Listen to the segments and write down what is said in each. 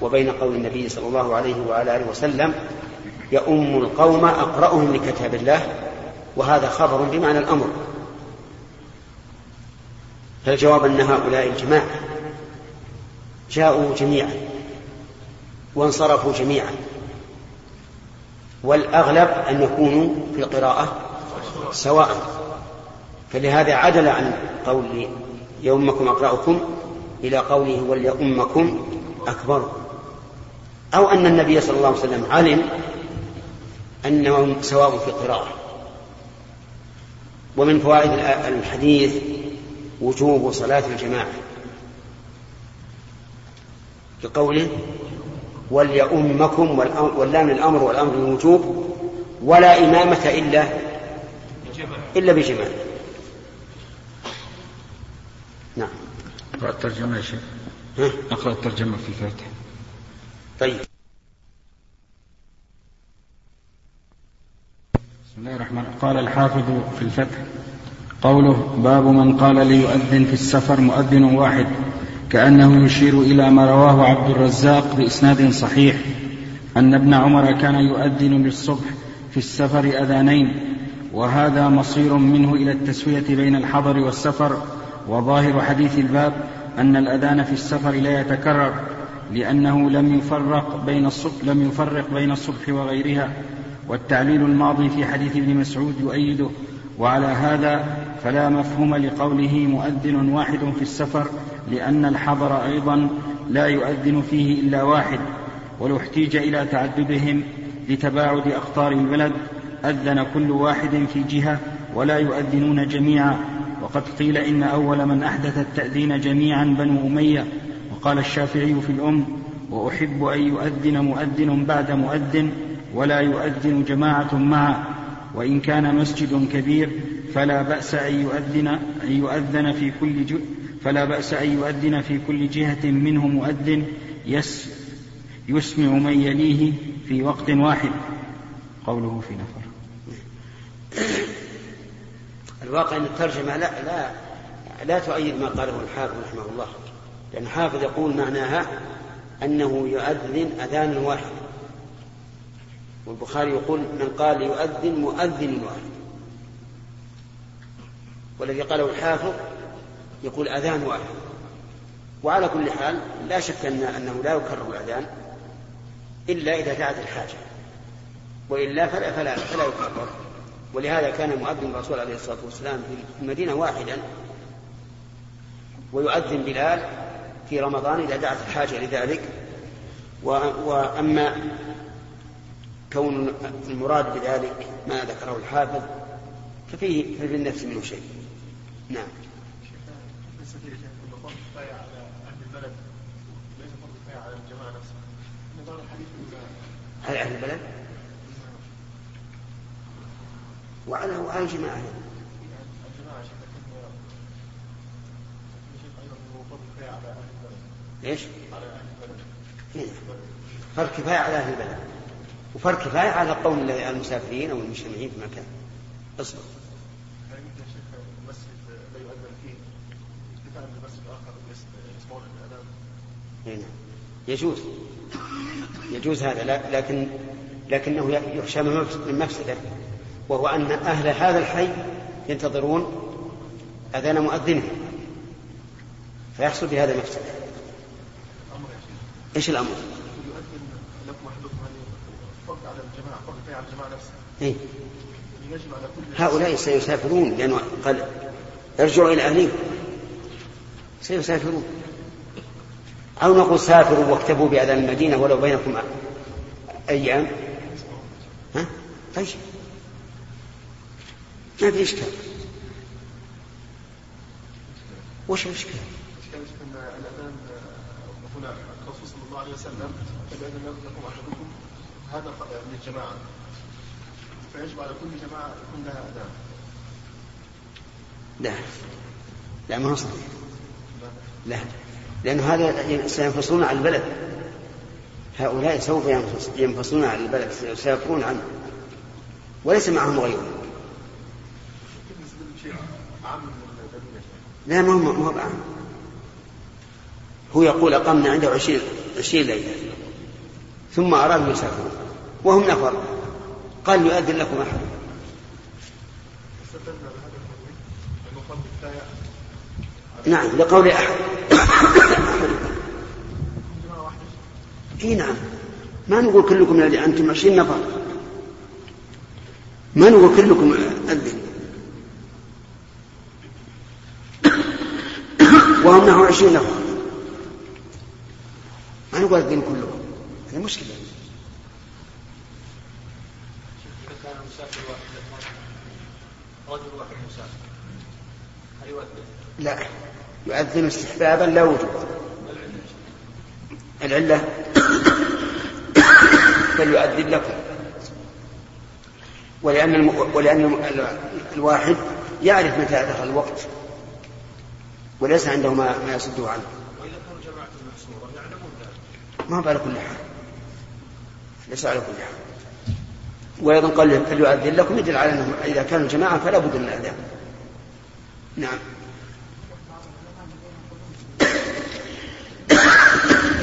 وبين قول النبي صلى الله عليه وعلى آله وسلم يؤم القوم أقرأهم لكتاب الله وهذا خبر بمعنى الأمر. فالجواب أن هؤلاء الجماعة جاءوا جميعا وانصرفوا جميعا والأغلب أن يكونوا في القراءة سواء. فلهذا عدل عن قول يومكم أقرأكم إلى قوله وليؤمكم أكبر. أو أن النبي صلى الله عليه وسلم علم أنهم سواء في القراءة ومن فوائد الحديث وجوب صلاة الجماعة. بقوله وليؤمكم واللام الأمر والأمر الوجوب ولا إمامة إلا إلا بجماعة نعم. أقرأ الترجمة يا شيخ. أقرأ الترجمة في الفاتحة. طيب. بسم الله الرحمن. قال الحافظ في الفتح قوله باب من قال ليؤذن في السفر مؤذن واحد كأنه يشير إلى ما رواه عبد الرزاق بإسناد صحيح أن ابن عمر كان يؤذن للصبح في السفر أذانين وهذا مصير منه إلى التسوية بين الحضر والسفر وظاهر حديث الباب أن الأذان في السفر لا يتكرر. لأنه لم يفرق بين الصبح لم يفرق بين الصبح وغيرها والتعليل الماضي في حديث ابن مسعود يؤيده وعلى هذا فلا مفهوم لقوله مؤذن واحد في السفر لأن الحضر أيضا لا يؤذن فيه إلا واحد ولو احتيج إلى تعددهم لتباعد أقطار البلد أذن كل واحد في جهة ولا يؤذنون جميعا. وقد قيل إن أول من أحدث التأذين جميعا بنو أمية وقال الشافعي في الأم وأحب أن يؤذن مؤذن بعد مؤذن ولا يؤذن جماعة معه وإن كان مسجد كبير فلا بأس أن يؤذن أن يؤذن في كل ج... فلا بأس أن يؤذن في كل جهة منه مؤذن يس يسمع من يليه في وقت واحد. قوله في نفر. الواقع أن الترجمة لا لا لا تؤيد ما قاله الحافظ رحمه الله. لأن الحافظ يقول معناها أنه يؤذن أذانا واحدا والبخاري يقول من قال يؤذن مؤذن واحد. والذي قاله الحافظ يقول أذان واحد. وعلى كل حال لا شك أن أنه لا يكرر الأذان إلا إذا دعت الحاجة. وإلا فلا, فلا, فلا يكرر. ولهذا كان مؤذن الرسول عليه الصلاة والسلام في المدينة واحدا ويؤذن بلال في رمضان إذا دعت الحاجة لذلك. وأما كون المراد بذلك ما ذكره الحافظ ففيه في النفس منه شيء. نعم. على أهل البلد؟ وعلى وعلى الجماعة ليش؟ فرق كفاية على أهل البلد. وفرق كفاية على قوم المسافرين أو المجتمعين في مكان اصبر. نعم. يجوز. يجوز هذا لكن لكنه يخشى من مفسده. وهو أن أهل هذا الحي ينتظرون أذان مؤذنه فيحصل بهذا مفسدة. إيش الأمر؟ إيه؟ هؤلاء سيسافرون لأنه قال ارجعوا إلى أهليكم سيسافرون أو نقول سافروا واكتبوا بأذان المدينة ولو بينكم أيام ها؟ طيب ما في إشكال وش الإشكال؟ الأذان هنا الرسول صلى الله عليه وسلم بأذن لكم أحدكم هذا للجماعة فيجب على كل جماعة يكون لها أذان لا. لا ما هو صحيح. لا. لأن هذا سينفصلون عن البلد. هؤلاء سوف ينفصلون عن البلد سيسافرون عنه. وليس معهم غيره. لا ما هو ما هو بعام. هو يقول أقمنا عنده عشرين عشرين ليلة. ثم أرادوا يسافرون وهم نفر. قال يؤذن لكم أحد. نعم لقول أحد. إي نعم. ما نقول كلكم أنتم عشرين نفر. ما نقول كلكم اذن وهم نحو عشرين نفر. ما نقول اذن كلكم. هذه مشكلة. رجل واحد مسافر هل يؤذن؟ لا. يؤذن استحبابا لا وجوبا العلة فليؤذن لكم. ولأن الم... ولأن الواحد يعرف متى دخل الوقت. وليس عنده ما, ما يصده عنه وإذا كانوا جماعة محصورة يعلمون ما على كل حال ليس على كل حال وأيضا قال فليؤذن لكم؟ يدل على أنه إذا كانوا جماعة فلا بد من الأذان. نعم.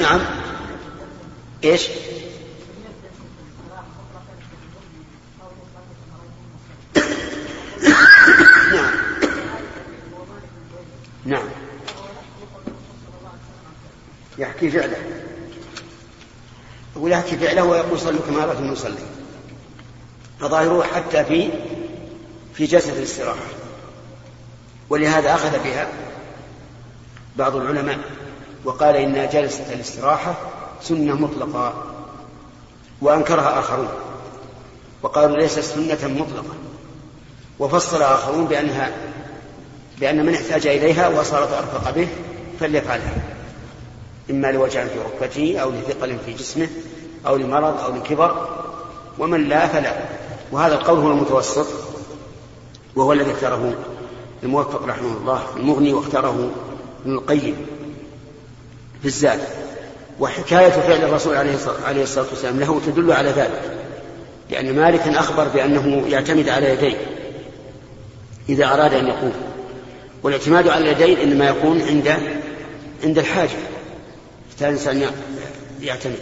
نعم. إيش؟ نعم. نعم. يحكي فعله. يحكي فعله ويقول صلوا كما رأيتم نصلي. فظاهره حتى في في جلسة الاستراحة. ولهذا أخذ بها بعض العلماء وقال إن جلسة الاستراحة سنة مطلقة وأنكرها آخرون. وقالوا ليست سنة مطلقة. وفصل آخرون بأنها بأن من احتاج إليها وصارت أرفق به فليفعلها. إما لوجع في ركبته أو لثقل في جسمه أو لمرض أو لكبر ومن لا فلا. وهذا القول هو المتوسط وهو الذي اختاره الموفق رحمه الله المغني واختاره ابن القيم في الزاد. وحكاية فعل الرسول عليه الصلاة والسلام له تدل على ذلك لأن مالكا أخبر بأنه يعتمد على يديه إذا أراد أن يقوم والاعتماد على اليدين إنما يكون عند عند الحاجة. يحتاج الإنسان يعتمد.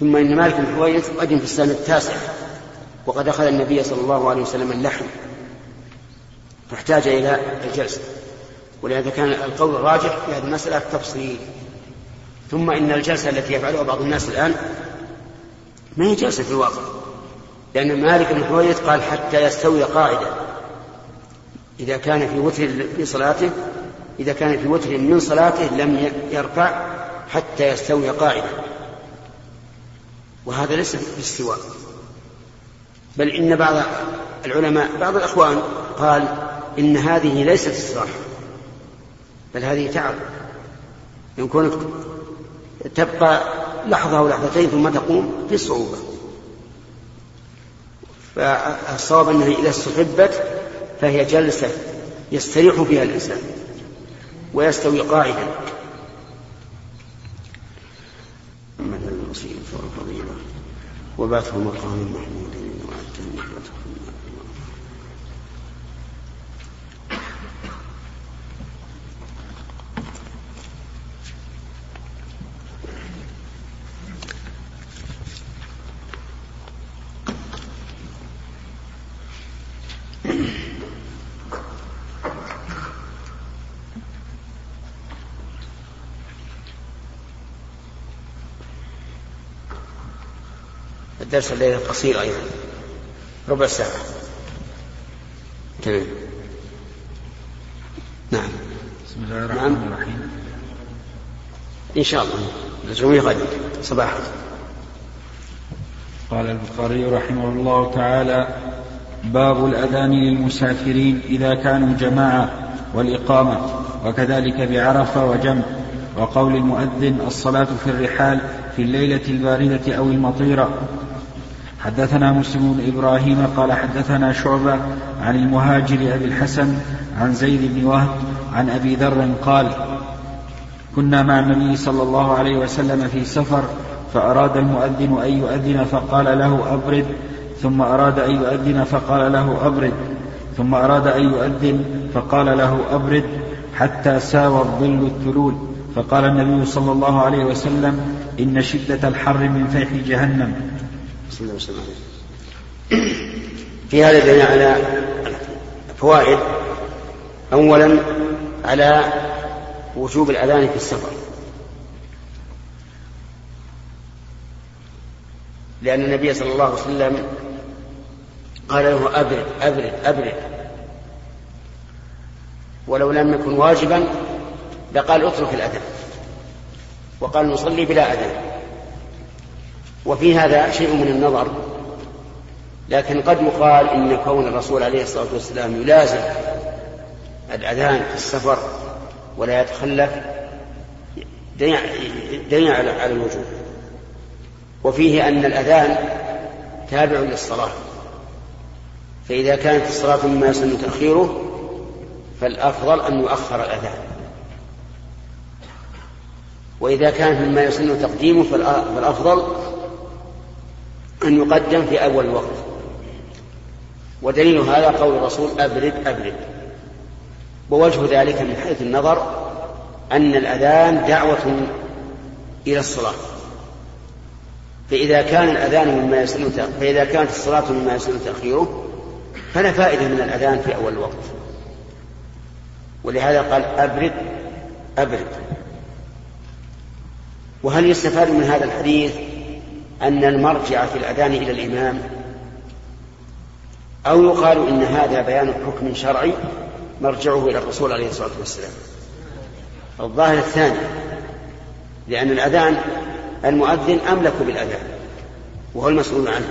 ثم إن مالك بن حويرث قدم في السنة التاسعة وقد أخذ النبي صلى الله عليه وسلم اللحم. فاحتاج إلى الجلسة ولهذا كان القول الراجح في هذه المسألة التفصيل. ثم إن الجلسة التي يفعلها بعض الناس الآن ما هي جلسة في الواقع. لأن مالك بن حويرث قال حتى يستوي قاعدة. إذا كان في وتر في صلاته إذا كان في وتر من صلاته لم يرفع حتى يستوي قاعدة. وهذا ليس باستواء. بل إن بعض العلماء بعض الأخوان قال إن هذه ليست استراحة بل هذه تعب. إن كنت تبقى لحظة أو لحظتين ثم تقوم في صعوبة. فالصواب أنها إذا استحبت فهي جلسة يستريح فيها الإنسان ويستوي قاعدا. مثل المصير والفضيلة وباته مقام محمود درس الليلة قصير أيضا. ربع ساعة. تمام. نعم. بسم الله الرحمن نعم. الرحيم. إن شاء الله. نجمي غدا صباحا قال البخاري رحمه الله تعالى باب الأذان للمسافرين إذا كانوا جماعة والإقامة وكذلك بعرفة وجمع. وقول المؤذن الصلاة في الرحال في الليلة الباردة أو المطيرة. حدثنا مسلم بن إبراهيم قال حدثنا شعبة عن المهاجر أبي الحسن عن زيد بن وهب عن أبي ذر قال كنا مع النبي صلى الله عليه وسلم في سفر فأراد المؤذن أن يؤذن فقال له أبرد. ثم أراد أن يؤذن فقال له أبرد. ثم أراد أن يؤذن فقال له أبرد. حتى ساوى الظل الثلول فقال النبي صلى الله عليه وسلم إن شدة الحر من فيح جهنم. بسم الله في هذا دليل على فوائد. أولا على وجوب الأذان في السفر. لأن النبي صلى الله عليه وسلم قال له أبرد أبرد أبرد. ولو لم يكن واجبا لقال اترك الأذان. وقال نصلي بلا أذان. وفي هذا شيء من النظر لكن قد يقال إن كون الرسول عليه الصلاة والسلام يلازم الأذان في السفر ولا يتخلف دليل على الوجوب وفيه أن الأذان تابع للصلاة. فإذا كانت الصلاة مما يسن تأخيره فالأفضل أن يؤخر الأذان. وإذا كانت مما يسن تقديمه فالأفضل أن يقدم في أول الوقت ودليل هذا قول الرسول أبرد أبرد. ووجه ذلك من حيث النظر أن الأذان دعوة إلى الصلاة. فإذا كان الأذان مما يسن فإذا كانت الصلاة مما يسن تأخيره فلا فائدة من الأذان في أول الوقت ولهذا قال أبرد أبرد. وهل يستفاد من هذا الحديث؟ أن المرجع في الأذان إلى الإمام أو يقال إن هذا بيان حكم شرعي مرجعه إلى الرسول عليه الصلاة والسلام. الظاهر الثاني لأن الأذان المؤذن أملك بالأذان وهو المسؤول عنه.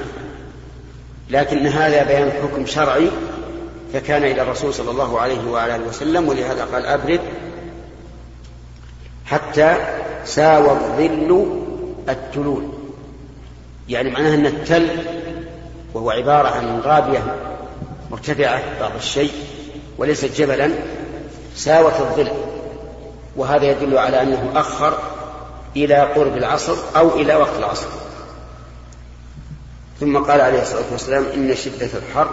لكن هذا بيان حكم شرعي فكان إلى الرسول صلى الله عليه وعلى آله وسلم ولهذا قال أبرد حتى ساوى الظل التلول يعني معناها أن التل وهو عبارة عن غابية مرتفعة بعض الشيء وليست جبلا ساوت الظل. وهذا يدل على أنه أخر إلى قرب العصر أو إلى وقت العصر. ثم قال عليه الصلاة والسلام إن شدة الحر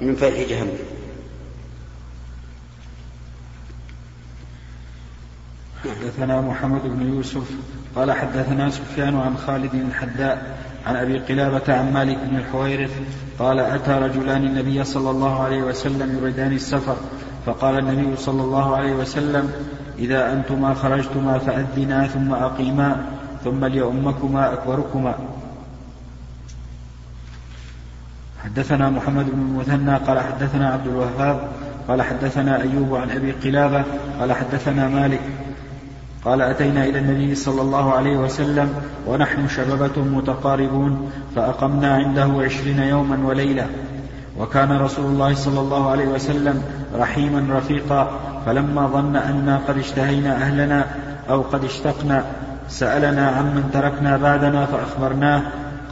من فيح جهنم. حدثنا محمد بن يوسف قال حدثنا سفيان عن خالد الحداء عن أبي قلابة عن مالك بن الحويرث قال أتى رجلان النبي صلى الله عليه وسلم يريدان السفر فقال النبي صلى الله عليه وسلم إذا أنتما خرجتما فأذنا ثم أقيما ثم ليؤمكما أكبركما. حدثنا محمد بن المثنى قال حدثنا عبد الوهاب قال حدثنا أيوب عن أبي قلابة قال حدثنا مالك قال أتينا إلى النبي صلى الله عليه وسلم ونحن شببة متقاربون فأقمنا عنده عشرين يوما وليلة. وكان رسول الله صلى الله عليه وسلم رحيما رفيقا فلما ظن أنا قد اشتهينا أهلنا أو قد اشتقنا سألنا عمن تركنا بعدنا فأخبرناه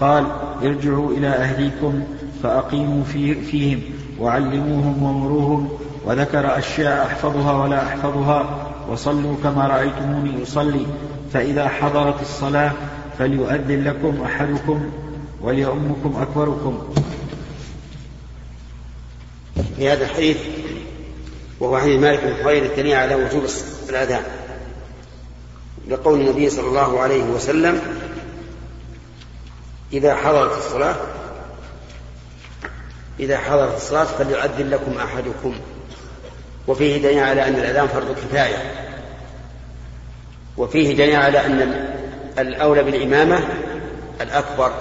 قال ارجعوا إلى أهليكم فأقيموا في فيهم وعلموهم ومروهم وذكر أشياء أحفظها ولا أحفظها وصلوا كما رأيتموني أصلي فإذا حضرت الصلاة فليؤذن لكم أحدكم وليؤمكم أكبركم. في هذا الحديث وهو حديث مالك بن حوير الدليل على وجوب الأذان لقول النبي صلى الله عليه وسلم إذا حضرت الصلاة إذا حضرت الصلاة فليؤذن لكم أحدكم. وفيه دليل على أن الأذان فرض كفاية. وفيه دليل على أن الأولى بالإمامة الأكبر.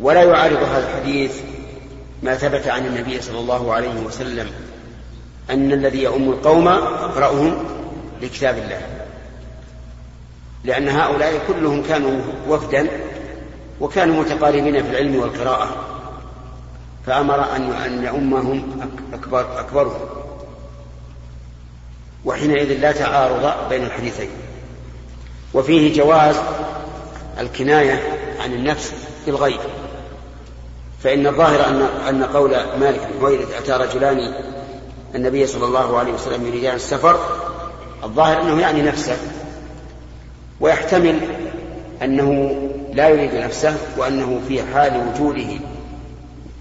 ولا يعارض هذا الحديث ما ثبت عن النبي صلى الله عليه وسلم أن الذي يؤم القوم أقرأهم لكتاب الله. لأن هؤلاء كلهم كانوا وفدا وكانوا متقاربين في العلم والقراءة. فأمر أن أن يؤمهم أكبر أكبرهم. وحينئذ لا تعارض بين الحديثين. وفيه جواز الكناية عن النفس بالغيب فإن الظاهر أن أن قول مالك بن حويرث أتى رجلان النبي صلى الله عليه وسلم يريدان السفر الظاهر أنه يعني نفسه. ويحتمل أنه لا يريد نفسه وأنه في حال وجوده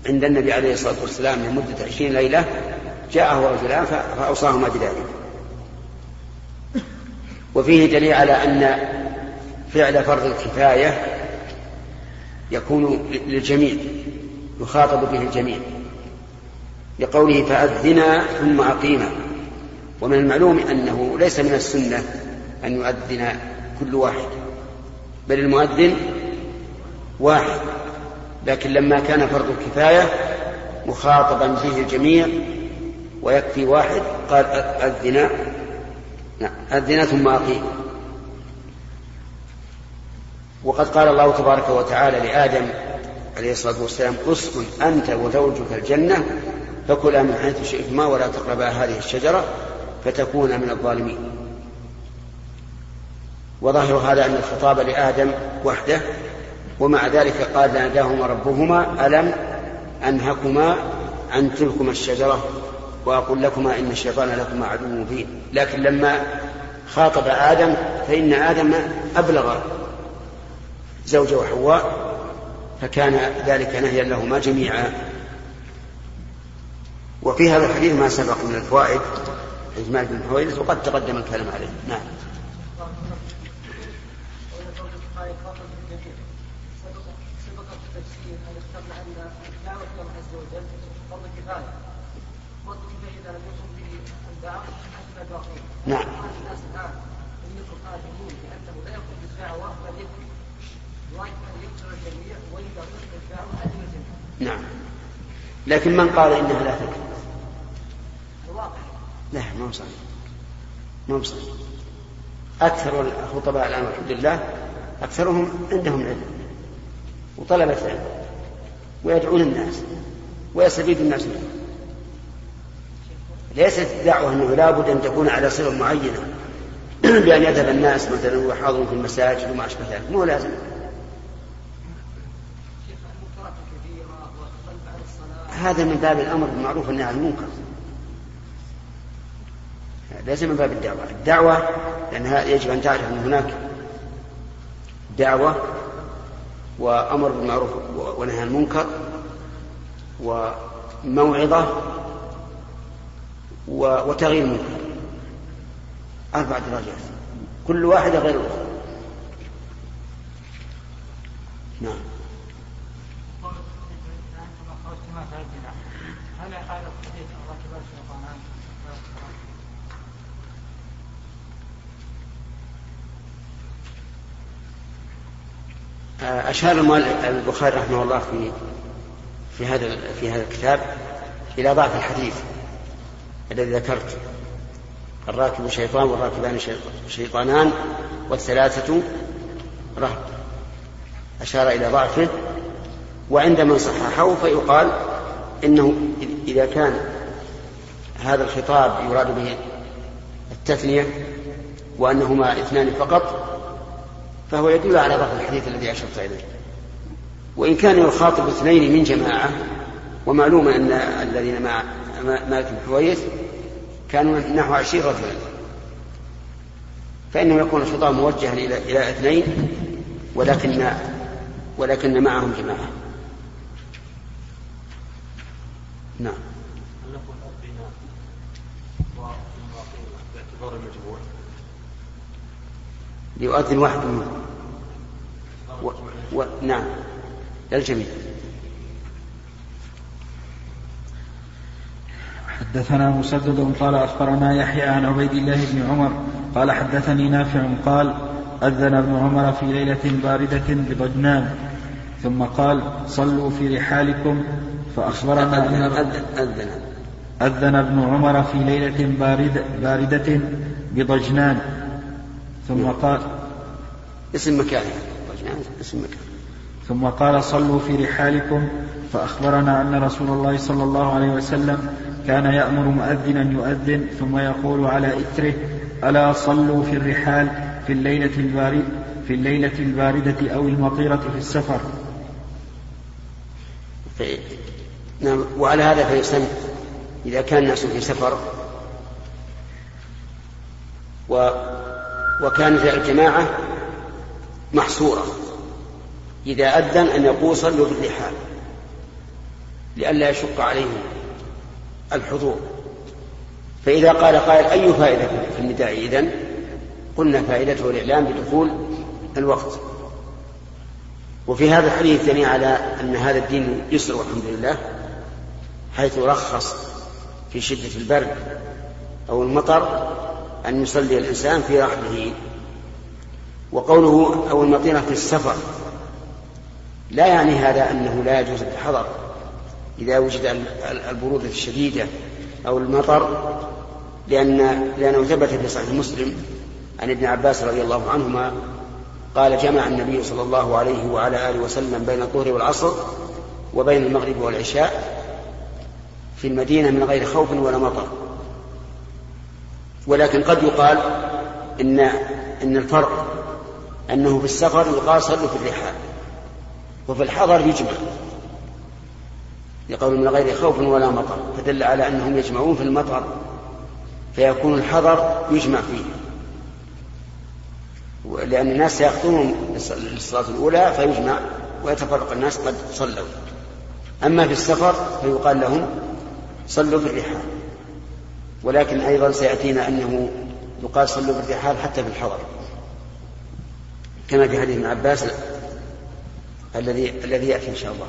عند النبي عليه الصلاة والسلام لمدة عشرين ليلة جاءه رجلان فأوصاهما بذلك وفيه دليل على أن فعل فرض الكفاية يكون للجميع يخاطب به الجميع. لقوله فأذنا ثم أقيما ومن المعلوم أنه ليس من السنة أن يؤذن كل واحد بل المؤذن واحد. لكن لما كان فرض الكفاية مخاطبا به الجميع ويكفي واحد قال أذنا نعم أذنا ثم أقيم. وقد قال الله تبارك وتعالى لآدم عليه الصلاة والسلام أسكن أنت وزوجك الجنة فكلا من حيث شئتما ولا تقربا هذه الشجرة فتكونا من الظالمين. وظاهر هذا أن الخطاب لآدم وحده ومع ذلك قال ناداهما ربهما ألم أنهكما عن تلكما الشجرة وأقول لكما إن الشيطان لكما عدو مبين. لكن لما خاطب آدم فإن آدم أبلغ زوجه حواء فكان ذلك نهيا لهما جميعا. وفي هذا الحديث ما سبق من الفوائد إجمال بن حويرث وقد تقدم الكلام عليه. نعم. نعم. نعم. لكن من قال إنها لا تكفي؟ لا ما هو صحيح. ما هو صحيح. أكثر الخطباء الآن الحمد لله أكثرهم عندهم علم وطلبة علم ويدعون الناس. ويستفيد الناس منه. ليست الدعوة أنه لابد أن تكون على صفة معينة. بأن يذهب الناس مثلا ويحاضرون في المساجد وما أشبه ذلك. مو لازم. هذا من باب الأمر بالمعروف والنهي عن المنكر. ليس من باب الدعوة. الدعوة لأنها يجب أن تعرف أن هناك دعوة وأمر بالمعروف ونهي عن المنكر. وموعظة وتغيير المنكر أربع درجات. كل واحدة غير الأخرى. نعم. أشار البخاري رحمه الله في في هذا في هذا الكتاب إلى ضعف الحديث الذي ذكرت. الراكب شيطان والراكبان شيطانان والثلاثة رهب. أشار إلى ضعفه وعند من صححه فيقال إنه إذا كان هذا الخطاب يراد به التثنية وأنهما اثنان فقط فهو يدل على ضعف الحديث الذي أشرت إليه. وإن كان يخاطب اثنين من جماعة ومعلوم أن الذين مع مالك بن حويث كانوا نحو عشرين رجلا. فإنه يكون الخطاب موجها إلى إلى اثنين ولكن ولكن معهم جماعة. نعم. ليؤذن واحد منهم. و... و... نعم. للجميع حدثنا مسدد قال أخبرنا يحيى عن عبيد الله بن عمر قال حدثني نافع قال أذن ابن عمر في ليلة باردة بضجنان ثم قال صلوا في رحالكم فأخبرنا أذن أذن أذن. ابن عمر في ليلة باردة, باردة بضجنان ثم قال اسم مكان اسم مكان ثم قال صلوا في رحالكم فأخبرنا أن رسول الله صلى الله عليه وسلم كان يأمر مؤذنا يؤذن ثم يقول على إثره ألا صلوا في الرحال في الليلة الباردة في الليلة الباردة أو المطيرة في السفر. في نعم وعلى هذا فيسن إذا كان الناس في سفر. و وكانت الجماعة محصورة. إذا أذن أن يقول صلوا بالرحال لئلا يشق عليهم الحضور. فإذا قال قائل أي فائدة في النداء إذن قلنا فائدته الإعلام بدخول الوقت. وفي هذا الحديث دليل على أن هذا الدين يسر والحمد لله حيث رخص في شدة البرد أو المطر أن يصلي الإنسان في رحله وقوله أو المطيرة في السفر لا يعني هذا أنه لا يجوز الحضر. إذا وجد البرودة الشديدة أو المطر لأن لأنه ثبت في صحيح مسلم عن ابن عباس رضي الله عنهما قال جمع النبي صلى الله عليه وعلى آله وسلم بين الظهر والعصر وبين المغرب والعشاء في المدينة من غير خوف ولا مطر. ولكن قد يقال إن إن الفرق أنه في السفر يقال صلوا في الرحال. وفي الحضر يجمع. لقول من غير خوف ولا مطر. فدل على أنهم يجمعون في المطر. فيكون الحضر يجمع فيه. لأن الناس سيخطون للصلاة الأولى فيجمع ويتفرق. الناس قد صلوا. أما في السفر فيقال لهم صلوا في الرحال. ولكن أيضا سيأتينا أنه يقال صلوا في الرحال حتى في الحضر. كما في حديث ابن عباس الذي الذي يأتي إن شاء الله.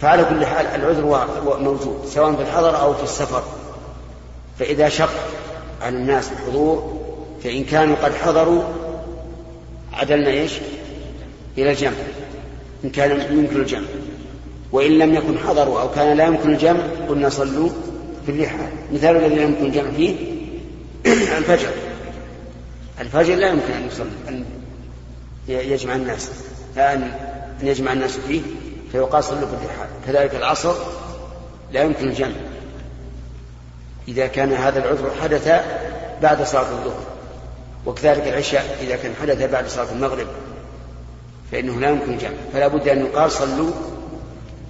فعلى كل حال العذر موجود سواء في الحضر أو في السفر. فإذا شق عن الناس الحضور فإن كانوا قد حضروا عدلنا إيش؟ إلى الجمع. إن كان يمكن الجمع. وإن لم يكن حضروا أو كان لا يمكن الجمع قلنا صلوا في الرحال. مثال الذي لا يمكن الجمع فيه الفجر. الفجر لا يمكن أن يصلي أن يجمع الناس. أن يجمع الناس فيه فيقال صلوا في الرحال كذلك العصر لا يمكن الجمع. إذا كان هذا العذر حدث بعد صلاة الظهر وكذلك العشاء إذا كان حدث بعد صلاة المغرب فإنه لا يمكن الجمع. فلا بد أن يقال صلوا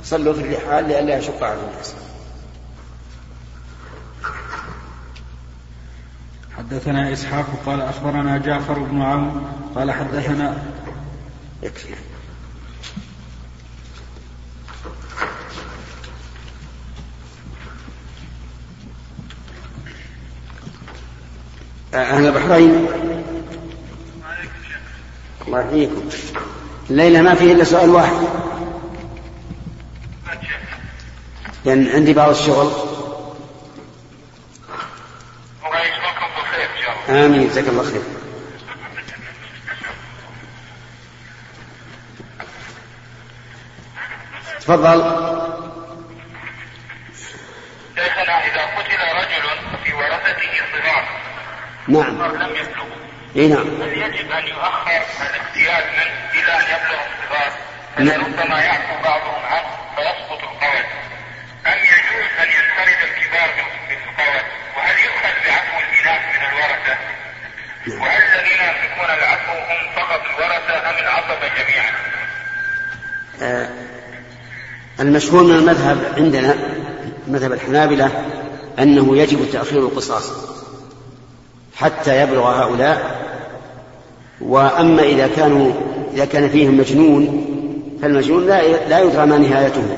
صلوا في الرحال لئلا يشق على الناس. حدثنا إسحاق قال أخبرنا جعفر بن عون قال حدثنا يكفي. أهل البحرين. الله يحييكم. الليلة ما فيه إلا سؤال واحد. لأن عندي بعض الشغل. آمين. جزاك الله خير. تفضل. شيخنا إذا قتل رجل في ورثته صغار نعم. لم يبلغوا إي نعم. هل يجب أن يؤخر الاقتياد منه إلى أن يبلغ الصغار فلربما يعفو بعضهم عنه فيسقط القول أم يجوز أن ينفرد الكبار بالقول وهل يؤخذ بعفو الإناث من الورثة؟ وهل الذين يملكون العفو هم فقط الورثة أم العصبة جميعا؟ آه المشهور من المذهب عندنا مذهب الحنابلة أنه يجب تأخير القصاص. حتى يبلغ هؤلاء. وأما إذا كانوا إذا كان فيهم مجنون فالمجنون لا لا يدرى ما نهايته.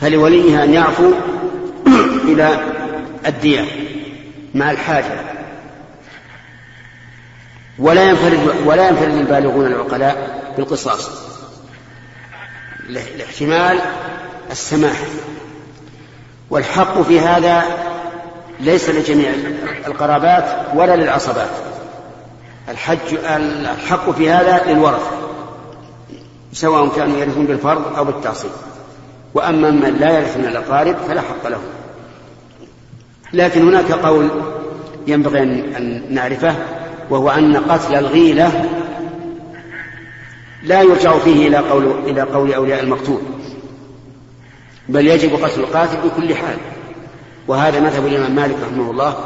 فلوليه أن يعفو إلى الدية مع الحاجة. ولا ينفرد ولا ينفرد البالغون العقلاء بالقصاص. لاحتمال السماح. والحق في هذا ليس لجميع القرابات ولا للعصبات. الحج الحق في هذا للورثة سواء كانوا يرثون بالفرض أو بالتعصيب. وأما من لا يرثون الأقارب فلا حق له. لكن هناك قول ينبغي أن نعرفه وهو أن قتل الغيلة لا يرجع فيه إلى قول إلى قول أولياء المقتول بل يجب قتل القاتل بكل حال. وهذا مذهب الإمام مالك رحمه الله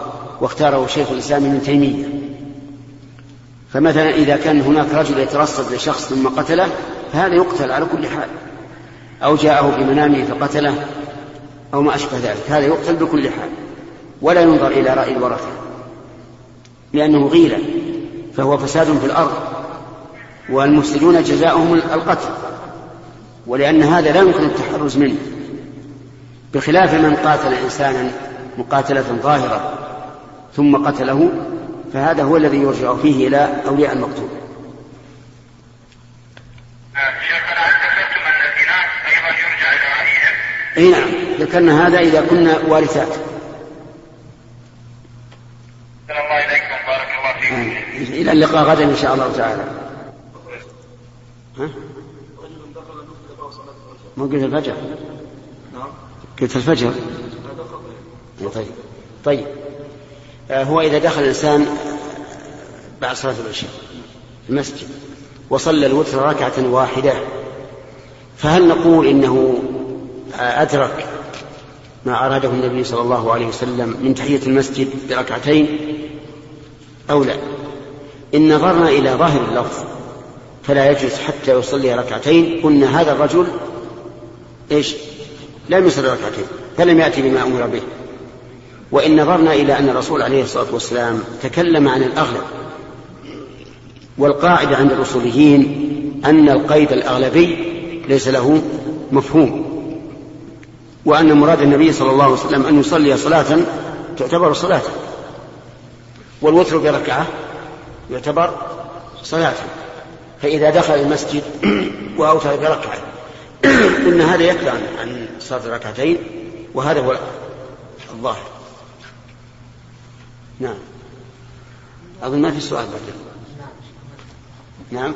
واختاره شيخ الإسلام ابن تيمية. فمثلا إذا كان هناك رجل يترصد لشخص ثم قتله فهذا يقتل على كل حال. أو جاءه في منامه فقتله أو ما أشبه ذلك. هذا يقتل بكل حال. ولا ينظر إلى رأي الورثة لأنه غيلة فهو فساد في الأرض. والمفسدون جزاؤهم القتل ولأن هذا لا يمكن التحرز منه. بخلاف من قاتل إنسانا مقاتلة ظاهرة ثم قتله فهذا هو الذي يرجع فيه إلى أولياء المقتول شيخنا الاناث أيضا يرجع رايهم أي نعم ذكرنا هذا إذا كنا وارثات. الله اليكم بارك الله فيكم إلى اللقاء غدا إن شاء الله تعالى. ها؟ الفجر. قلت الفجر. طيب. طيب. آه، هو إذا دخل الإنسان بعد صلاة العشاء المسجد وصلى الوتر ركعة واحدة فهل نقول إنه أدرك ما أراده النبي صلى الله عليه وسلم من تحية المسجد بركعتين أو لا؟ إن نظرنا إلى ظاهر اللفظ فلا يجوز حتى يصلي ركعتين قلنا هذا الرجل إيش؟ لم يصلي ركعتين فلم يأتي بما أمر به. وإن نظرنا إلى أن الرسول عليه الصلاة والسلام تكلم عن الأغلب والقاعدة عند الأصوليين أن القيد الأغلبي ليس له مفهوم وأن مراد النبي صلى الله عليه وسلم أن يصلي صلاة تعتبر صلاة والوتر بركعة يعتبر صلاة فإذا دخل المسجد وأوتر بركعة قلنا هذا يكفي عن عن صلاة الركعتين وهذا هو الظاهر. نعم. أظن ما في سؤال بعد. نعم.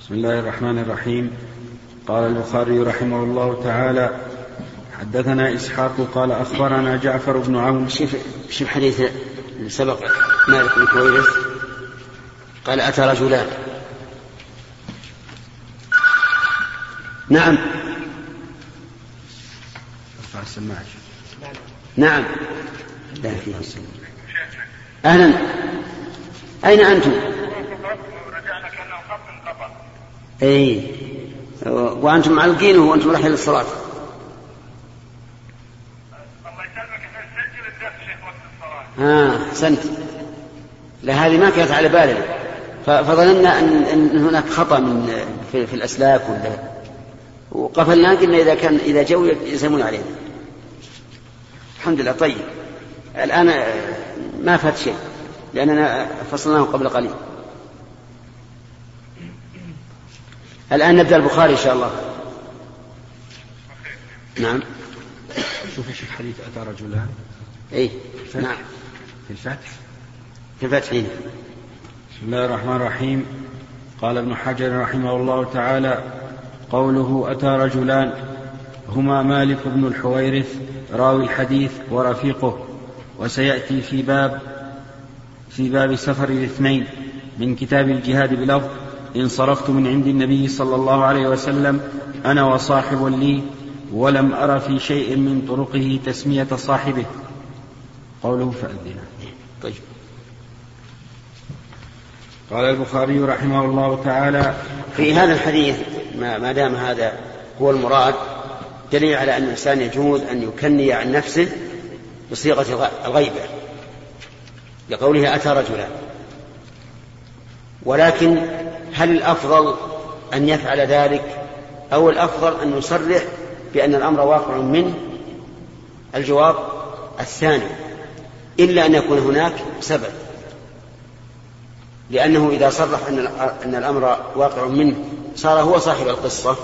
بسم الله الرحمن الرحيم. قال البخاري رحمه الله تعالى حدثنا إسحاق قال أخبرنا جعفر بن عون. شوف شوف حديث سبق مالك بن كويرث. قال أتى رجلان. نعم. أرفع السماعة. نعم. لا فيه السماعة. أهلا. أين أنتم؟ أي وأنتم معلقين وأنتم رايحين للصلاة. الله يسلمك نسجل الدرس شيخ وقت الصلاه آه أحسنت. لا هذه ما كانت على بالنا فظننا أن, أن هناك خطأ من في, في الأسلاك ولا وقفلنا قلنا إذا كان إذا جو يلزمون علينا. الحمد لله. طيب. الآن آه، ما فات شيء لأننا فصلناه قبل قليل. الآن نبدأ البخاري إن شاء الله. نعم. شوف يا شيخ حديث أتى رجلان أي نعم. في الفتح؟ في الفتح هنا بسم الله الرحمن الرحيم. قال ابن حجر رحمه الله تعالى قوله أتى رجلان هما مالك بن الحويرث راوي الحديث ورفيقه وسيأتي في باب في باب سفر الاثنين من كتاب الجهاد بلفظ انصرفت من عند النبي صلى الله عليه وسلم أنا وصاحب لي ولم أر في شيء من طرقه تسمية صاحبه. قوله فأذنا. طيب. قال البخاري رحمه الله تعالى في هذا الحديث ما دام هذا هو المراد دليل على أن الإنسان يجوز أن يكني عن نفسه بصيغة الغ- الغيبة. لقوله أتى رجلا. ولكن هل الأفضل أن يفعل ذلك أو الأفضل أن يصرح بأن الأمر واقع منه؟ الجواب الثاني إلا أن يكون هناك سبب. لأنه إذا صرح أن الأمر واقع منه صار هو صاحب القصة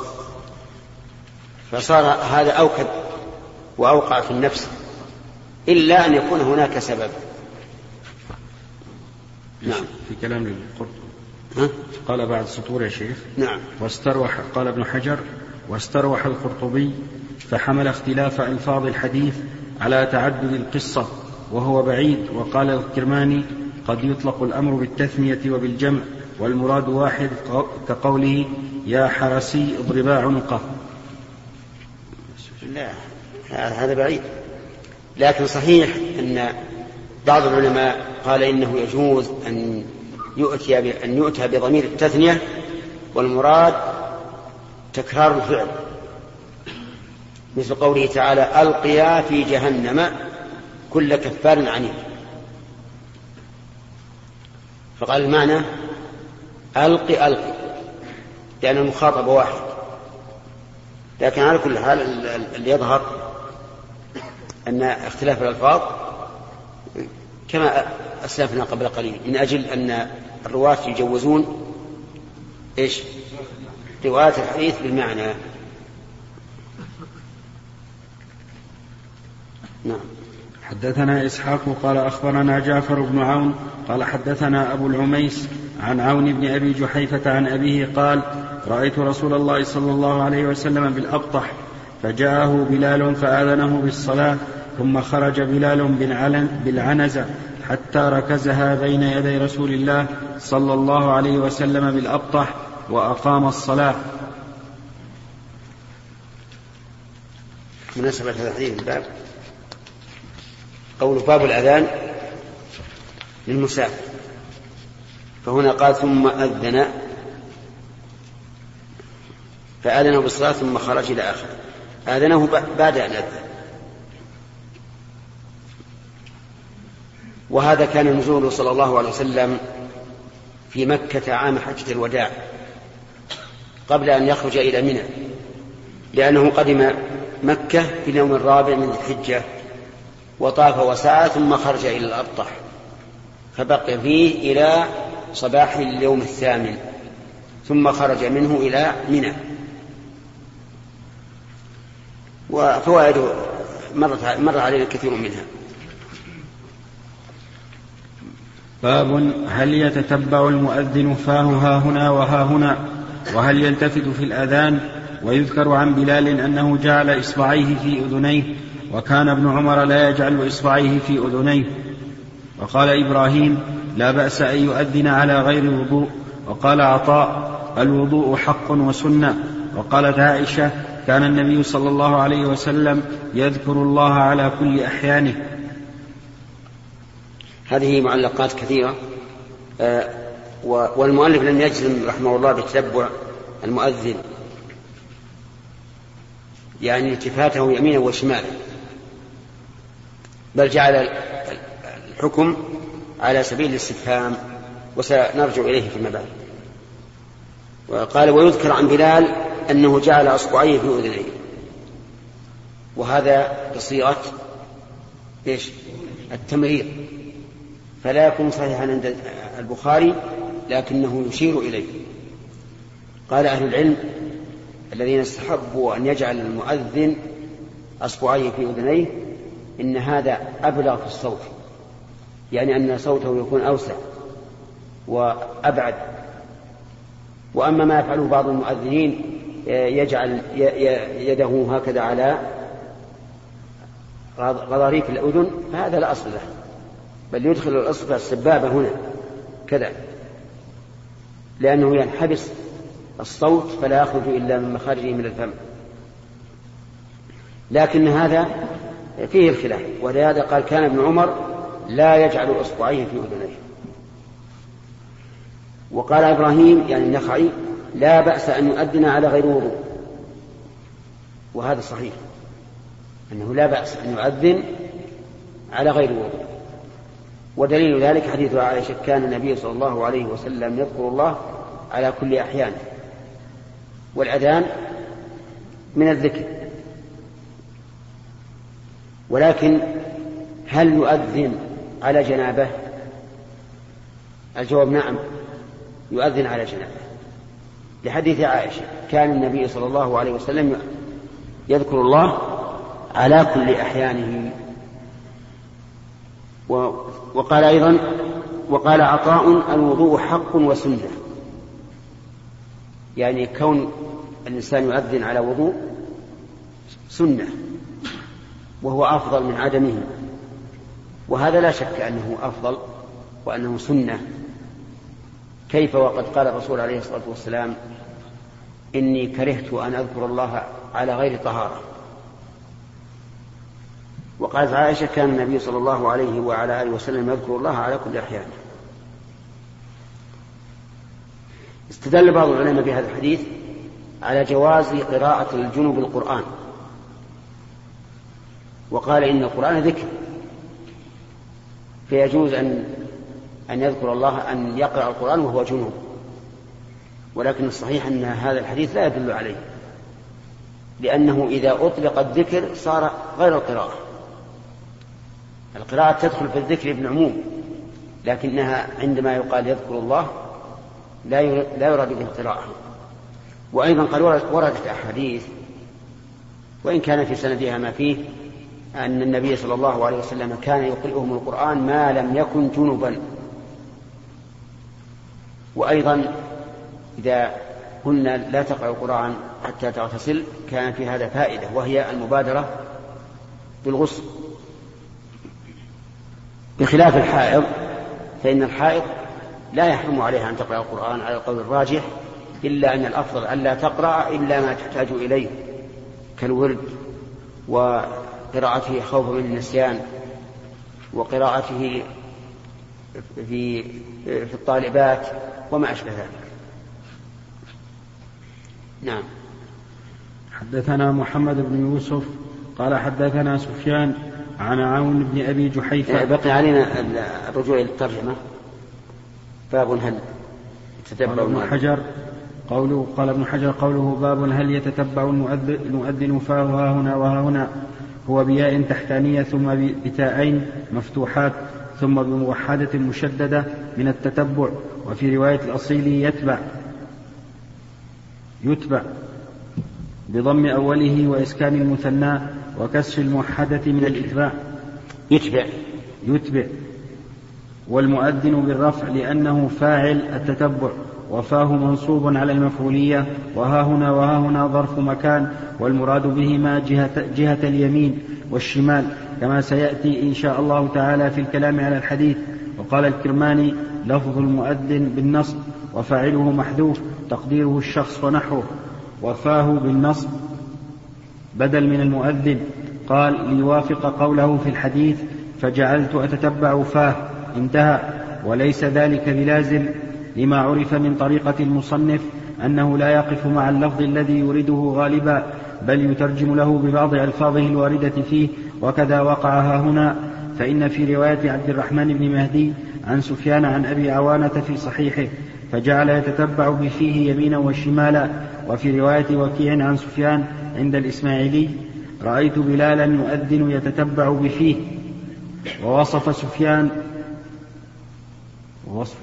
فصار هذا أوكد وأوقع في النفس إلا أن يكون هناك سبب. نعم. في كلام القرطبي ها؟ قال بعد سطور يا شيخ. نعم. واستروح قال ابن حجر واستروح القرطبي فحمل اختلاف ألفاظ الحديث على تعدد القصة وهو بعيد وقال الكرماني قد يطلق الأمر بالتثنية وبالجمع. والمراد واحد كقوله يا حرسي اضربا عنقه لا هذا بعيد. لكن صحيح أن بعض العلماء قال إنه يجوز أن يؤتي أن يؤتى بضمير التثنية والمراد تكرار الفعل. مثل قوله تعالى ألقيا في جهنم كل كفار عنيد فقال المعنى ألقي ألقي لأن المخاطب واحد. لكن على كل حال ال- ال- اللي يظهر أن اختلاف الألفاظ كما أسلفنا قبل قليل. من أجل أن الرواة يجوزون إيش؟ رواية الحديث بالمعنى. نعم. حدثنا إسحاق قال أخبرنا جعفر بن عون قال حدثنا أبو العميس عن عون بن أبي جحيفة عن أبيه قال رأيت رسول الله صلى الله عليه وسلم بالأبطح فجاءه بلال فآذنه بالصلاة ثم خرج بلال بالعنزة حتى ركزها بين يدي رسول الله صلى الله عليه وسلم بالأبطح وأقام الصلاة. مناسبة هذا الحديث الباب. قول باب الأذان للمسافر فهنا قال ثم أذن فآذنه بالصلاة ثم خرج إلى آخره آذنه بعد أن أذن. وهذا كان نزوله صلى الله عليه وسلم في مكة عام حجة الوداع قبل أن يخرج إلى منى لأنه قدم مكة في اليوم الرابع من الحجة. وطاف وسعى ثم خرج إلى الأبطح فبقي فيه إلى صباح اليوم الثامن ثم خرج منه إلى منى. وفوائده مرت مر علينا كثير منها. باب هل يتتبع المؤذن فاه ها هنا وها هنا وهل يلتفت في الأذان؟ ويذكر عن بلال أنه جعل إصبعيه في أذنيه وكان ابن عمر لا يجعل إصبعيه في أذنيه. وقال إبراهيم لا بأس أن يؤذن على غير وضوء. وقال عطاء الوضوء حق وسنة. وقالت عائشة كان النبي صلى الله عليه وسلم يذكر الله على كل أحيانه. هذه معلقات كثيرة. آه، والمؤلف لم يجزم رحمه الله بتتبع المؤذن. يعني التفاته يمينا وشمالا. بل جعل الحكم على سبيل الاستفهام وسنرجع إليه فيما بعد. وقال ويذكر عن بلال أنه جعل أصبعيه في أذنيه. وهذا بصيغة إيش؟ التمرير فلا يكون صحيحا عند البخاري لكنه يشير إليه. قال أهل العلم الذين استحبوا أن يجعل المؤذن أصبعيه في أذنيه إن هذا أبلغ في الصوت. يعني أن صوته يكون أوسع وأبعد. وأما ما يفعله بعض المؤذنين يجعل يده هكذا على غضاريف الأذن فهذا لا أصل له. بل يدخل الأصبع السبابة هنا كذا. لأنه ينحبس الصوت فلا يخرج إلا من مخارجه من الفم. لكن هذا فيه الخلاف. ولهذا قال كان ابن عمر لا يجعل إصبعيه في أذنيه. وقال إبراهيم يعني النخعي لا بأس أن يؤذن على غير وضوء. وهذا صحيح. أنه لا بأس أن يؤذن على غير وضوء. ودليل ذلك حديث عائشة كان النبي صلى الله عليه وسلم يذكر الله على كل أحيان. والأذان من الذكر. ولكن هل يؤذن على جنابه؟ الجواب نعم يؤذن على جنابه. لحديث عائشة كان النبي صلى الله عليه وسلم يذكر الله على كل أحيانه. وقال أيضا وقال عطاء الوضوء حق وسنة. يعني كون الإنسان يؤذن على وضوء سنة. وهو أفضل من عدمه. وهذا لا شك أنه أفضل وأنه سنة. كيف وقد قال الرسول عليه الصلاة والسلام إني كرهت أن أذكر الله على غير طهارة. وقالت عائشة كان النبي صلى الله عليه وعلى آله وسلم يذكر الله على كل أحيان. استدل بعض العلماء بهذا الحديث على جواز قراءة الجنوب القرآن. وقال إن القرآن ذكر. فيجوز أن أن يذكر الله أن يقرأ القرآن وهو جنوب ولكن الصحيح أن هذا الحديث لا يدل عليه. لأنه إذا أطلق الذكر صار غير القراءة. القراءة تدخل في الذكر بالعموم لكنها عندما يقال يذكر الله لا لا يراد به القراءة. وأيضا قد وردت أحاديث وإن كان في سندها ما فيه أن النبي صلى الله عليه وسلم كان يقرئهم القرآن ما لم يكن جنبا. وأيضا إذا قلنا لا تقرأ القرآن حتى تغتسل كان في هذا فائدة وهي المبادرة بالغسل. بخلاف الحائض فإن الحائض لا يحرم عليها أن تقرأ القرآن على القول الراجح إلا أن الأفضل ألا تقرأ إلا ما تحتاج إليه كالورد وقراءته خوفا من النسيان وقراءته في في الطالبات وما أشبه ذلك. نعم. حدثنا محمد بن يوسف قال حدثنا سفيان عن عون بن أبي جحيفة. بقي علينا الرجوع إلى الترجمة. باب هل قال ابن حجر قوله قال ابن حجر قوله باب هل يتتبع المؤذن فاه ها هنا وها هنا هو بياء تحتانية ثم بتاءين مفتوحات ثم بموحدة مشددة من التتبع وفي رواية الأصيل يتبع يتبع بضم أوله وإسكان المثنى وكسر الموحدة من الإتباع. يتبع. يتبع. والمؤذن بالرفع لأنه فاعل التتبع. وفاه منصوب على المفعولية وها هنا وها هنا ظرف مكان والمراد بهما جهة, جهة اليمين والشمال كما سيأتي إن شاء الله تعالى في الكلام على الحديث. وقال الكرماني لفظ المؤذن بالنصب وفاعله محذوف تقديره الشخص ونحوه. وفاه بالنصب بدل من المؤذن. قال ليوافق قوله في الحديث فجعلت أتتبع فاه انتهى. وليس ذلك بلازم. لما عرف من طريقة المصنف أنه لا يقف مع اللفظ الذي يريده غالبا بل يترجم له ببعض ألفاظه الواردة فيه وكذا وقع هنا. فإن في رواية عبد الرحمن بن مهدي عن سفيان عن أبي عوانة في صحيحه فجعل يتتبع بفيه يمينا وشمالا. وفي رواية وكيع عن سفيان عند الإسماعيلي رأيت بلالا يؤذن يتتبع بفيه. ووصف سفيان ووصف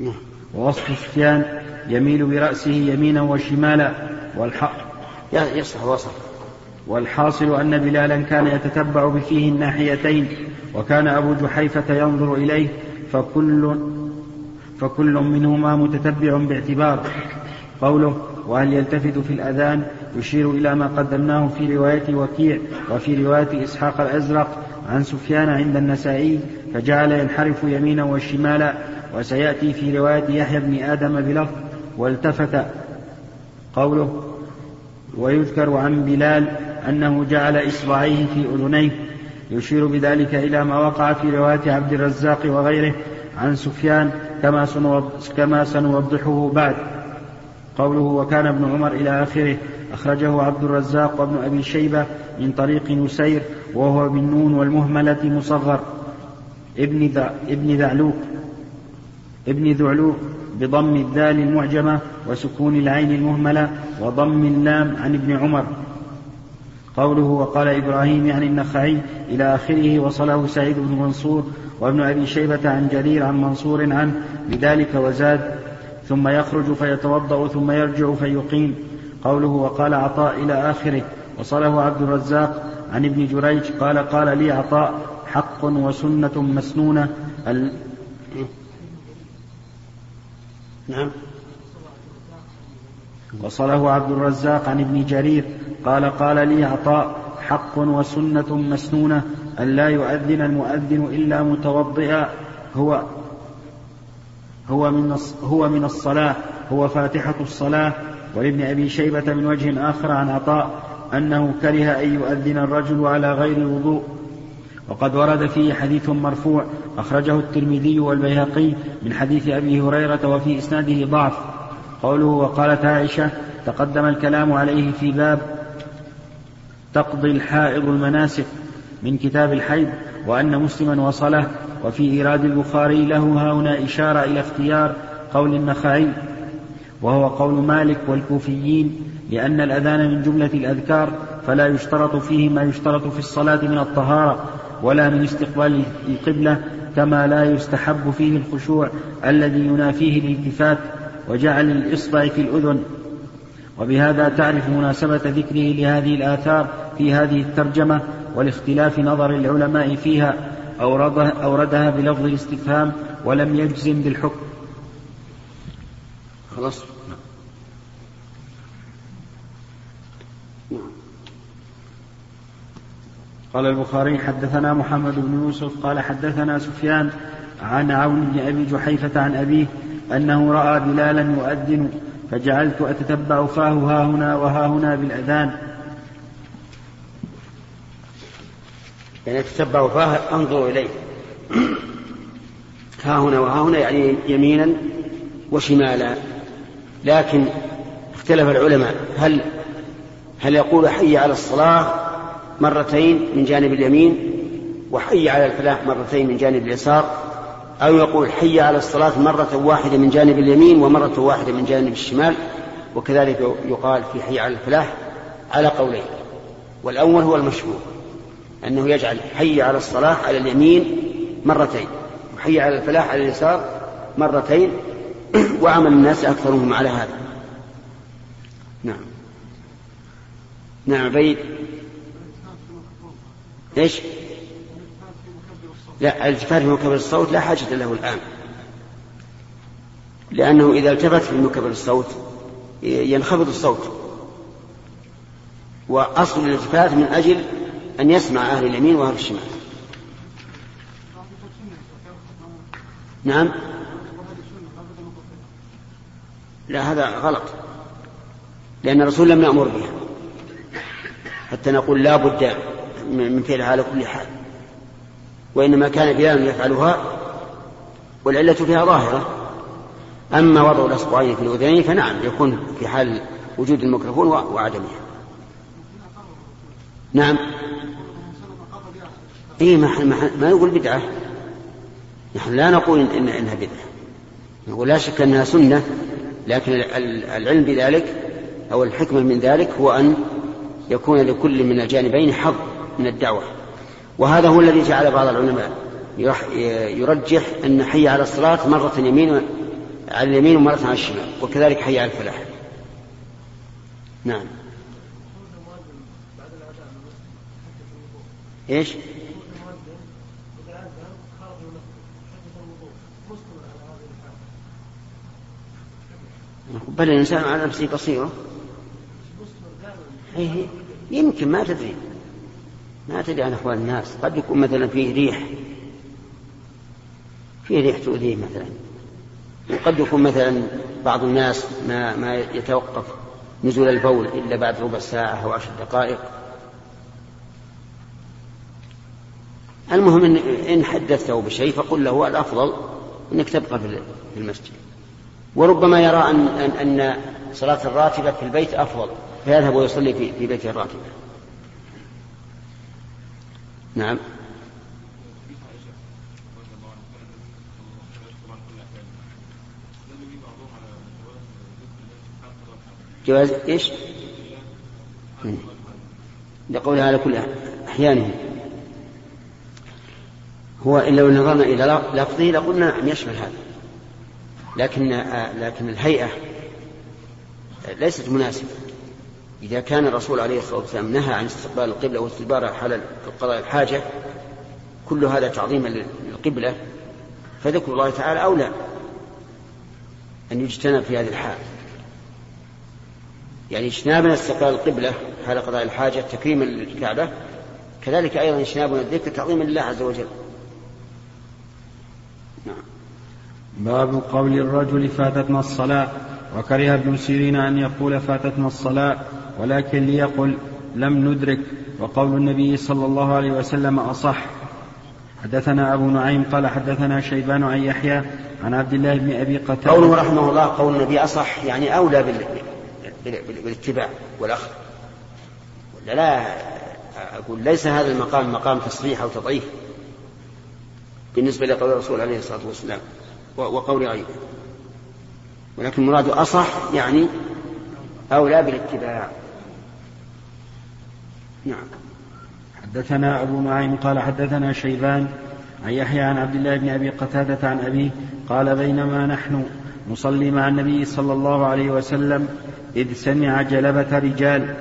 نعم. ووصف سفيان يميل برأسه يمينا وشمالا والحق يصح وصف والحاصل أن بلالا كان يتتبع بفيه الناحيتين وكان أبو جحيفة ينظر إليه فكل فكل منهما متتبع باعتبار. قوله وهل يلتفت في الأذان؟ يشير إلى ما قدمناه في رواية وكيع وفي رواية إسحاق الأزرق عن سفيان عند النسائي فجعل ينحرف يمينا وشمالا وسيأتي في رواية يحيى بن آدم بلفظ والتفت قوله ويذكر عن بلال أنه جعل إصبعيه في أذنيه يشير بذلك إلى ما وقع في رواية عبد الرزاق وغيره عن سفيان كما كما سنوضحه بعد. قوله وكان ابن عمر إلى آخره أخرجه عبد الرزاق وابن أبي شيبة من طريق نسير وهو بالنون والمهملة مصغر. ابن ذا ابن ذعلوق بضم الذال المعجمة وسكون العين المهملة وضم اللام عن ابن عمر. قوله وقال إبراهيم يعني النخعي إلى آخره وصله سعيد بن منصور وابن أبي شيبة عن جرير عن منصور عنه بذلك وزاد ثم يخرج فيتوضأ ثم يرجع فيقيم. قوله وقال عطاء إلى آخره وصله عبد الرزاق عن ابن جريج قال قال لي عطاء حق وسنة مسنونة نعم. وصله عبد الرزاق عن ابن جرير قال قال لي عطاء حق وسنة مسنونة أن لا يؤذن المؤذن إلا متوضئا هو هو من هو من الصلاة هو فاتحة الصلاة. ولابن أبي شيبة من وجه آخر عن عطاء أنه كره أن يؤذن الرجل على غير الوضوء وقد ورد فيه حديث مرفوع أخرجه الترمذي والبيهقي من حديث أبي هريرة وفي إسناده ضعف. قوله وقالت عائشة تقدم الكلام عليه في باب تقضي الحائض المناسك من كتاب الحيض وأن مسلما وصله وفي إيراد البخاري له هنا إشارة إلى اختيار قول النخعي وهو قول مالك والكوفيين لأن الأذان من جملة الأذكار فلا يشترط فيه ما يشترط في الصلاة من الطهارة ولا من استقبال القبلة كما لا يستحب فيه الخشوع الذي ينافيه الالتفات وجعل الإصبع في الأذن. وبهذا تعرف مناسبة ذكره لهذه الآثار في هذه الترجمة ولاختلاف نظر العلماء فيها أوردها, أوردها بلفظ الاستفهام ولم يجزم بالحكم. خلاص. قال البخاري حدثنا محمد بن يوسف قال حدثنا سفيان عن عون بن أبي جحيفة عن أبيه أنه رأى بلالا يؤذن فجعلت أتتبع فاه ها هنا وها هنا بالأذان. يعني أتتبع فاه أنظر إليه. ها هنا وها هنا يعني يمينا وشمالا. لكن اختلف العلماء هل هل يقول حي على الصلاة مرتين من جانب اليمين وحي على الفلاح مرتين من جانب اليسار أو يقول حي على الصلاة مرة واحدة من جانب اليمين ومرة واحدة من جانب الشمال وكذلك يقال في حي على الفلاح على قولين. والأول هو المشهور أنه يجعل حي على الصلاة على اليمين مرتين وحي على الفلاح على اليسار مرتين وعمل الناس أكثرهم على هذا. نعم. نعم بيت إيش؟ لا الالتفات في مكبر الصوت لا حاجة له الآن. لأنه إذا التفت في مكبر الصوت ينخفض الصوت. وأصل الالتفات من أجل أن يسمع أهل اليمين وأهل الشمال. نعم؟ لا هذا غلط. لأن الرسول لم يأمر بها. حتى نقول لا بد من فعلها على كل حال. وإنما كان بلال يفعلها والعلة فيها ظاهرة. أما وضع الأصبعين في الأذنين فنعم يكون في حال وجود الميكروفون وعدمها. نعم. إيه ما, ما, ما نقول بدعة. نحن لا نقول إن إنها بدعة. نقول لا شك أنها سنة لكن العلم بذلك أو الحكمة من ذلك هو أن يكون لكل من الجانبين حظ. من الدعوة. وهذا هو الذي جعل بعض العلماء يرجح أن حي على الصلاة مرة يمين على اليمين ومرة على الشمال وكذلك حي على الفلاح. نعم. إيش؟ بل الإنسان على نفسه بصيرة. إيه، يمكن ما تدري. ما تدري عن أحوال الناس. قد يكون مثلا فيه ريح. فيه ريح تؤذيه مثلا. وقد يكون مثلا بعض الناس ما ما يتوقف نزول البول إلا بعد ربع ساعة أو عشر دقائق. المهم إن, إن حدثته بشيء فقل له الأفضل أنك تبقى في المسجد. وربما يرى أن, أن, أن صلاة الراتبة في البيت أفضل. فيذهب ويصلي في, في بيته الراتبة. نعم. جواز إيش؟ لقولها على كل احيانه هو إن لو نظرنا إلى لفظه لقلنا نعم يشمل هذا. لكن لكن الهيئة ليست مناسبة. إذا كان الرسول عليه الصلاة والسلام نهى عن استقبال القبلة واستدبارها حال قضاء الحاجة كل هذا تعظيما للقبلة فذكر الله تعالى أولى أن يجتنب في هذه الحال. يعني اجتنابنا استقبال القبلة حال قضاء الحاجة تكريما للكعبة كذلك أيضا اجتنابنا الذكر تعظيما لله عز وجل. نعم. باب قول الرجل فاتتنا الصلاة وكره ابن سيرين أن يقول فاتتنا الصلاة ولكن ليقل لم ندرك وقول النبي صلى الله عليه وسلم أصح. حدثنا أبو نعيم قال حدثنا شيبان عن يحيى عن عبد الله بن أبي قتادة. قوله رحمه الله قول النبي أصح يعني أولى بالاتباع والأخذ. ولا لا أقول ليس هذا المقام مقام تصريح أو تضعيف. بالنسبة لقول الرسول عليه الصلاة والسلام وقول غيره. ولكن مراد أصح يعني أولى بالاتباع. نعم. حدثنا أبو نعيم قال حدثنا شيبان عن يحيى عن عبد الله بن أبي قتادة عن أبيه قال بينما نحن نصلي مع النبي صلى الله عليه وسلم إذ سمع جلبة رجال.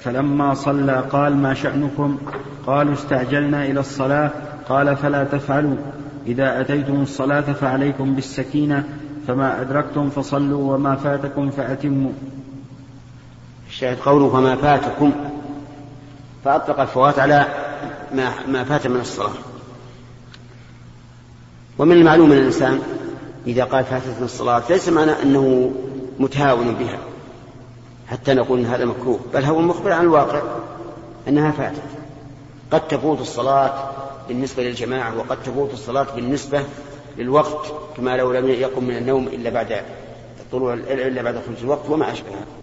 فلما صلى قال ما شأنكم؟ قالوا استعجلنا إلى الصلاة. قال فلا تفعلوا. إذا أتيتم الصلاة فعليكم بالسكينة فما أدركتم فصلوا وما فاتكم فأتموا. الشاهد قوله فما فاتكم. فأطلق الفوات على ما, ما فات من الصلاة. ومن المعلوم أن الإنسان إذا قال فاتتنا الصلاة ليس معنى أنه متهاون بها حتى نقول إن هذا مكروه بل هو مخبر عن الواقع أنها فاتت. قد تفوت الصلاة بالنسبة للجماعة وقد تفوت الصلاة بالنسبة للوقت كما لو لم يقم من النوم إلا بعد طلوع إلا بعد خروج الوقت وما أشبه